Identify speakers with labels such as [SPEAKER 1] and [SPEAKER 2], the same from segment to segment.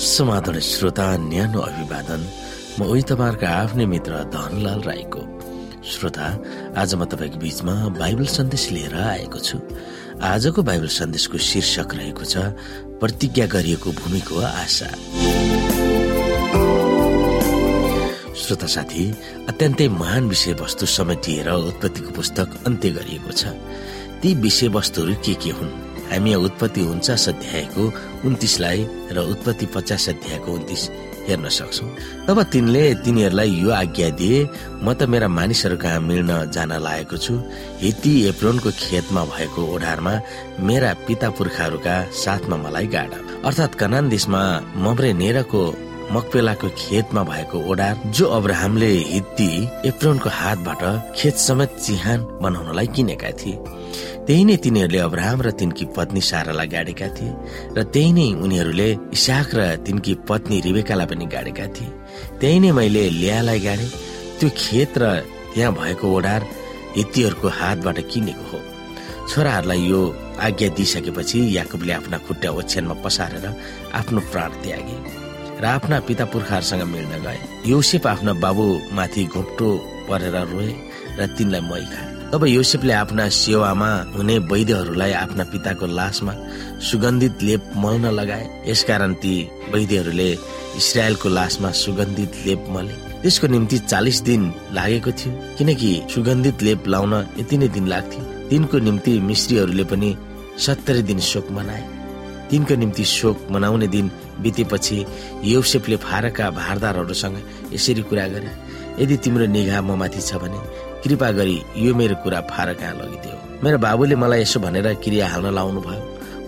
[SPEAKER 1] समाधान श्रोता न्यानो अभिवादन। म उही तपाईँहरूको आफ्नै मित्र धनलाल राईको। श्रोता आज म तपाईँको बीचमा बाइबल सन्देश लिएर आएको छु। आजको बाइबल सन्देशको शीर्षक रहेको छ प्रतिज्ञा गरिएको भूमिको आशा। श्रोता साथी अत्यन्तै महान विषयवस्तु समेटिएर उत्पत्तिको पुस्तक अन्त्य गरिएको छ। ती विषयवस्तुहरू के के हुन्? हामी उत्पत्ति उन्चास अध्यायको उन्तिसलाई र उत्पत्ति पचास अध्यायको उन्तिस हेर्न सक्छौ। तब तिनले तिनीहरूलाई यो आज्ञा दिए म त मेरा मानिसहरू कहाँ मिल्न जान लागेको छु। हिती एप्रोनको खेतमा भएको ओढारमा मेरा पिता पुर्खाहरूका साथमा मलाई गाड। अर्थात् कनान देशमा मब्रे नेरको मकपेलाको खेतमा भएको ओडार जो अब्राहमले हित्ती एप्रोनको हातबाट खेत समेत चिहान बनाउनलाई किनेका थिए। त्यही नै तिनीहरूले अब्राहम र तिनकी पत्नी सारालाई गाडेका थिए र त्यही नै उनीहरूले इसाक र तिनकी पत्नी रिबेकालाई पनि गाडेका थिए। त्यही नै मैले ल्यालाई गाडे। त्यो खेत र त्यहाँ भएको ओडार हित्तीहरूको हातबाट किनेको हो। छोराहरूलाई यो आज्ञा दिइसकेपछि याकुबले आफ्ना खुट्टा ओछ्यानमा पसारेर आफ्नो प्राण त्यागे र आफ्ना पिता पुर्खाहरूसँग मिल्न गए। योसेप आफ्ना बाबुमाथि घोप्टो परेर रोए र तिनलाई मै खाए तब योसेफले आफ्ना सेवामा हुने वैद्यहरूलाई आफ्ना पिताको लासमा सुगन्धित लेप मल्न लगाए। यसकारण ती वैद्यहरूले इसरायलको लासमा सुगन्धित लेप मले। त्यसको निम्ति चालिस दिन लागेको थियो किनकि सुगन्धित लेप लाउन यति नै दिन लाग्थ्यो। तिनको निम्ति मिश्रीहरूले पनि सत्तरी दिन शोक मनाए। तिनको निम्ति शोक मनाउने दिन बितेपछि योसेफले फारका भारदारहरूसँग यसरी कुरा गरे यदि तिम्रो निगाह म माथि छ भने कृपा गरी यो मेरो कुरा फार कहाँ लगिदियो? मेरो बाबुले मलाई यसो भनेर क्रिया हाल्न लाउनु भयो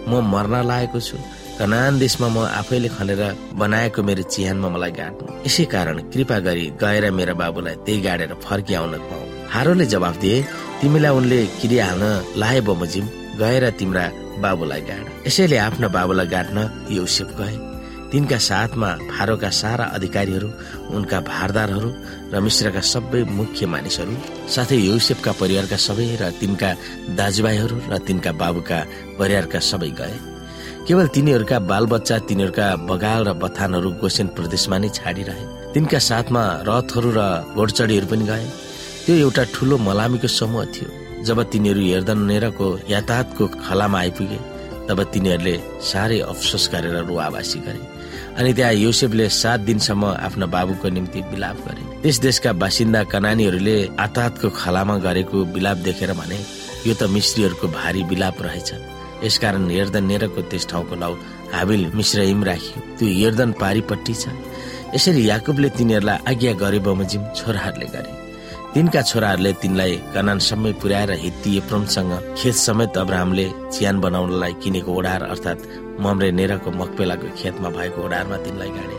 [SPEAKER 1] म मर्न लागेको छु। कनान देशमा म आफैले खनेर बनाएको मेरो चिहानमा मलाई गाड्नु यसै कारण कृपा गरी गएर मेरो बाबुलाई त्यही गाडेर फर्किआउन पाऊ। हारोले जवाफ दिए तिमीलाई उनले क्रिया हाल्न लाए बमोजिम गएर तिम्रा बाबुलाई गाड। यसैले आफ्नो बाबुलाई गाड्न यो गए। तिनका साथमा फारोका सारा अधिकारीहरू उनका भारदारहरू र मिश्रका सबै मुख्य मानिसहरू साथै युसेफका परिवारका सबै र तिनका दाजुभाइहरू र तिनका बाबुका परिवारका सबै गए। केवल तिनीहरूका बालबच्चा तिनीहरूका बगाल र बथानहरू गोसेन प्रदेशमा नै छाडिरहे। तिनका साथमा रथहरू र घोडचडीहरू पनि गए। त्यो एउटा ठुलो मलामीको समूह थियो। जब तिनीहरू हेर्दन नेरको यातायातको खलामा आइपुगे तब तिनीहरूले साह्रै अफसोस गरेर रुवावासी गरे। अनि त्यहाँ योसेफले सात दिनसम्म आफ्नो बाबुको निम्ति विलाप गरे। त्यस देशका बासिन्दा कनानीहरूले आतातको खलामा गरेको विलाप देखेर भने यो त मिश्रीहरूको भारी विलाप रहेछ। यसकारण हेर्दन नेरको त्यस ठाउँको नाउँ हाबिल मिश्रहिम राखियो। त्यो हेर्दन पारिपट्टि छ। यसरी याकुबले तिनीहरूलाई आज्ञा गरे बमोजिम छोराहरूले गरे। तिनका छोराहरूले तिनलाई कनानसम्मै पुर्याएर हित्ती एप्रोनसँग खेत समेत अब्राहमले चियान बनाउनलाई किनेको ओडार अर्थात् मम्रे नेराको मकपेलाको खेतमा भएको ओडारमा तिनलाई गाडे।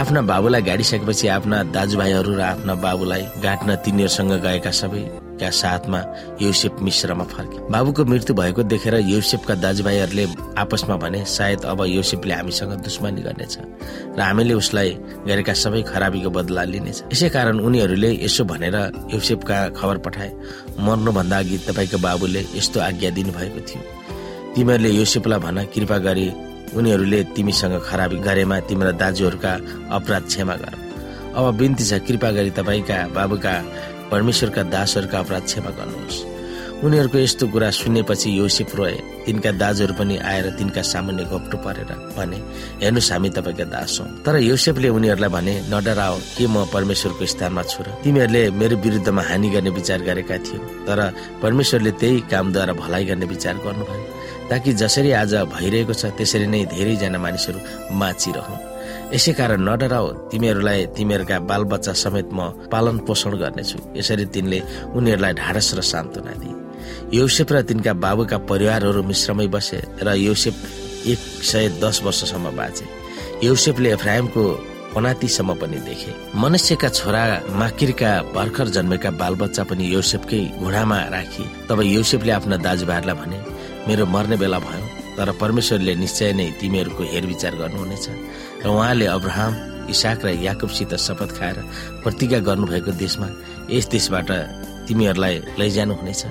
[SPEAKER 1] आफ्ना बाबुलाई गाडिसकेपछि आफ्ना दाजुभाइहरू र आफ्ना बाबुलाई गाट्न तिनीहरूसँग गएका सबैका साथमा युसेफ मिश्रमा फर्के। बाबुको मृत्यु भएको देखेर युसेफका दाजुभाइहरूले आपसमा भने सायद अब युसेफले हामीसँग दुश्मनी गर्नेछ र हामीले उसलाई गरेका सबै खराबीको बदला लिनेछ। यसै कारण उनीहरूले यसो भनेर युसेफका खबर पठाए। मर्नुभन्दा अघि तपाईँको बाबुले यस्तो आज्ञा दिनुभएको थियो। तिमीहरूले योसेफलाई भन कृपा गरी उनीहरूले तिमीसँग खराबी गरेमा तिम्रा दाजुहरूका अपराध क्षमा गर। अब बिन्ती छ कृपा गरी तपाईँका बाबुका परमेश्वरका दासहरूका अपराध क्षमा गर्नुहोस्। उनीहरूको यस्तो कुरा सुनेपछि योसेफ रोए तिनका दाजुहरू पनि आएर तिनका सामान्य घोप्टो परेर भने हेर्नुहोस् हामी तपाईँका दास हौ। तर योसेफले उनीहरूलाई भने नडराओ के म परमेश्वरको स्थानमा छु र तिमीहरूले मेरो विरुद्धमा हानि गर्ने विचार गरेका थियौ। तर परमेश्वरले त्यही कामद्वारा भलाइ गर्ने विचार गर्नुभयो ताकि जसरी आज भइरहेको छ त्यसरी नै धेरैजना मानिसहरू बाँचिरहन् यसै कारण नडराओ तिमीहरूलाई तिमीहरूका बालबच्चा समेत म पालन पोषण गर्नेछु। यसरी तिनले उनीहरूलाई ढाडस र सान्त्वना दिए। यौसेप र तिनका बाबुका परिवारहरू मिश्रमै बसे र यौसेप एक सय दस वर्षसम्म बाँचे। यौसेपले एफ्राइमको पनातीसम्म पनि देखे। मनुष्यका छोरा माकिरका भर्खर जन्मेका बालबच्चा पनि यौसेपकै घुँडामा राखी। तब यौसेपले आफ्ना दाजुभाइहरूलाई भने मेरो मर्ने बेला भयो। तर परमेश्वरले निश्चय नै तिमीहरूको हेरविचार गर्नुहुनेछ। र उहाँले अब्राहम इसाक र याकुबसित शपथ खाएर प्रतिज्ञा गर्नुभएको देशमा यस देशबाट तिमीहरूलाई लैजानुहुनेछ।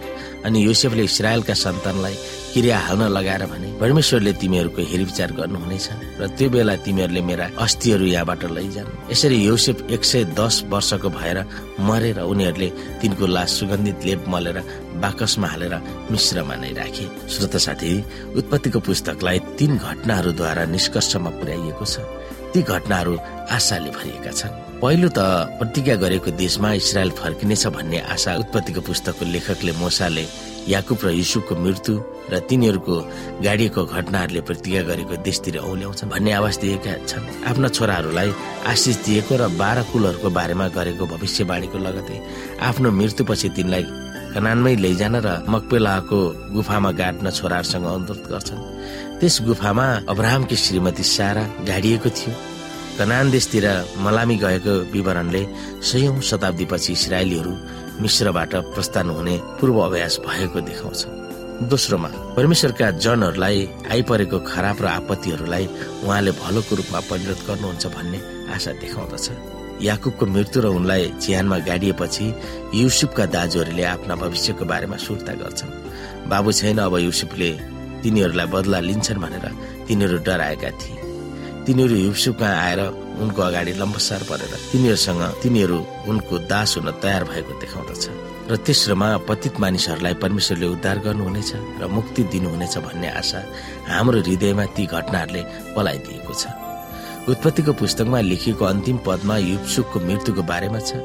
[SPEAKER 1] अनि योसेफले इसरायलका सन्तानलाई क्रिया हाल्न लगाएर भने परमेश्वरले तिमीहरूको हेरविचार गर्नुहुनेछ र त्यो बेला तिमीहरूले मेरा अस्थिहरू यहाँबाट लैजानु। यसरी योसेफ एक सय दस वर्षको भएर मरेर उनीहरूले तिनको लास सुगन्धित लेप मलेर बाकसमा हालेर मिश्रमा नै राखे। श्रोत साथी उत्पत्तिको पुस्तकलाई तीन घटनाहरूद्वारा निष्कर्षमा पुर्याइएको छ। ती घटनाहरू आशाले भरिएका छन्। पहिलो त प्रतिज्ञा गरेको देशमा इसरायल फर्किनेछ भन्ने आशा उत्पत्तिको पुस्तकको लेखकले मोसाले याकुब र युसुफको मृत्यु र तिनीहरूको गाडिएको घटनाहरूले प्रतिज्ञा गरेको देशतिर औल्याउँछ भन्ने आवाज दिएका छन्। आफ्ना छोराहरूलाई आशिष दिएको र बाह्र कुलहरूको बारेमा गरेको भविष्यवाणीको लगतै आफ्नो मृत्युपछि तिनलाई कनानमै लैजान र मकपेलाको गुफामा गाड्न छोराहरूसँग अनुरोध गर्छन्। त्यस गुफामा अब्राहमकी श्रीमती सारा गाडिएको थियो। कनान देशतिर मलामी गएको विवरणले सयौं शताब्दीपछि इसरायलीहरू मिश्रबाट प्रस्थान हुने पूर्व अभ्यास भएको देखाउँछ। दोस्रोमा परमेश्वरका जनहरूलाई आइपरेको खराब र आपत्तिहरूलाई उहाँले भलोको रूपमा परिणत गर्नुहुन्छ भन्ने आशा देखाउँदछ। याकुबको मृत्यु र उनलाई चिहानमा गाडिएपछि युसुफका दाजुहरूले आफ्ना भविष्यको बारेमा सुर्ता गर्छन्। बाबु छैन अब युसुफले तिनीहरूलाई बदला लिन्छन् भनेर तिनीहरू डराएका थिए। तिनीहरू युसुफमा आएर उनको अगाडि लम्बसार परेर तिनीहरूसँग तिनीहरू उनको दास हुन तयार भएको देखाउँदछ। र तेस्रोमा पतित मानिसहरूलाई परमेश्वरले उद्धार गर्नुहुनेछ र मुक्ति दिनुहुनेछ भन्ने आशा हाम्रो हृदयमा ती घटनाहरूले पलाइदिएको छ। उत्पत्तिको पुस्तकमा लेखिएको अन्तिम पदमा युसुफको मृत्युको बारेमा छ।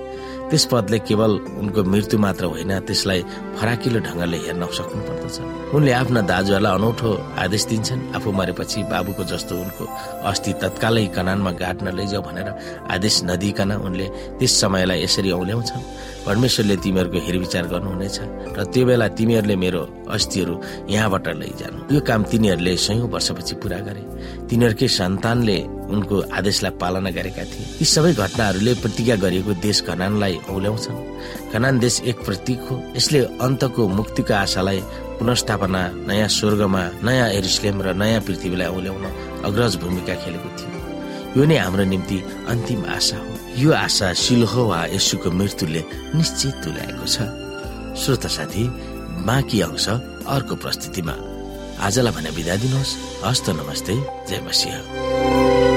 [SPEAKER 1] त्यस पदले केवल उनको मृत्यु मात्र होइन त्यसलाई फराकिलो ढङ्गले हेर्न सक्नु पर्दछ उनले आफ्ना दाजुहरूलाई अनौठो आदेश दिन्छन्। आफू मरेपछि बाबुको जस्तो उनको अस्थि तत्कालै कनानमा गाड्न लैजाऊ भनेर आदेश नदिकन उनले त्यस समयलाई यसरी औल्याउँछन्। परमेश्वरले तिमीहरूको हेरविचार गर्नुहुनेछ र त्यो बेला तिमीहरूले मेरो अस्थिहरू यहाँबाट लैजानु। यो काम तिनीहरूले सयौं वर्षपछि पूरा गरे। तिनीहरूकै सन्तानले उनको आदेशलाई पालना गरेका थिए। यी सबै घटनाहरूले प्रतिज्ञा गरिएको देश कनानलाई औल्याउँछन्। कनान देश एक प्रतीक हो। यसले अन्तको मुक्तिको आशालाई पुनस्थापना नयाँ स्वर्गमा नयाँ एरिस्लेम र नयाँ पृथ्वीलाई औल्याउन अग्रज भूमिका खेलेको थियो। यो नै हाम्रो निम्ति अन्तिम आशा हो। यो आशा सिलोह वा यसुको मृत्युले निश्चित तुल्याएको छ। श्रोता साथी बाँकी अंश अर्को प्रस्तुतिमा। आजलाई भने बिदा दिनुहोस्। हस्त नमस्ते। जय मसिंह।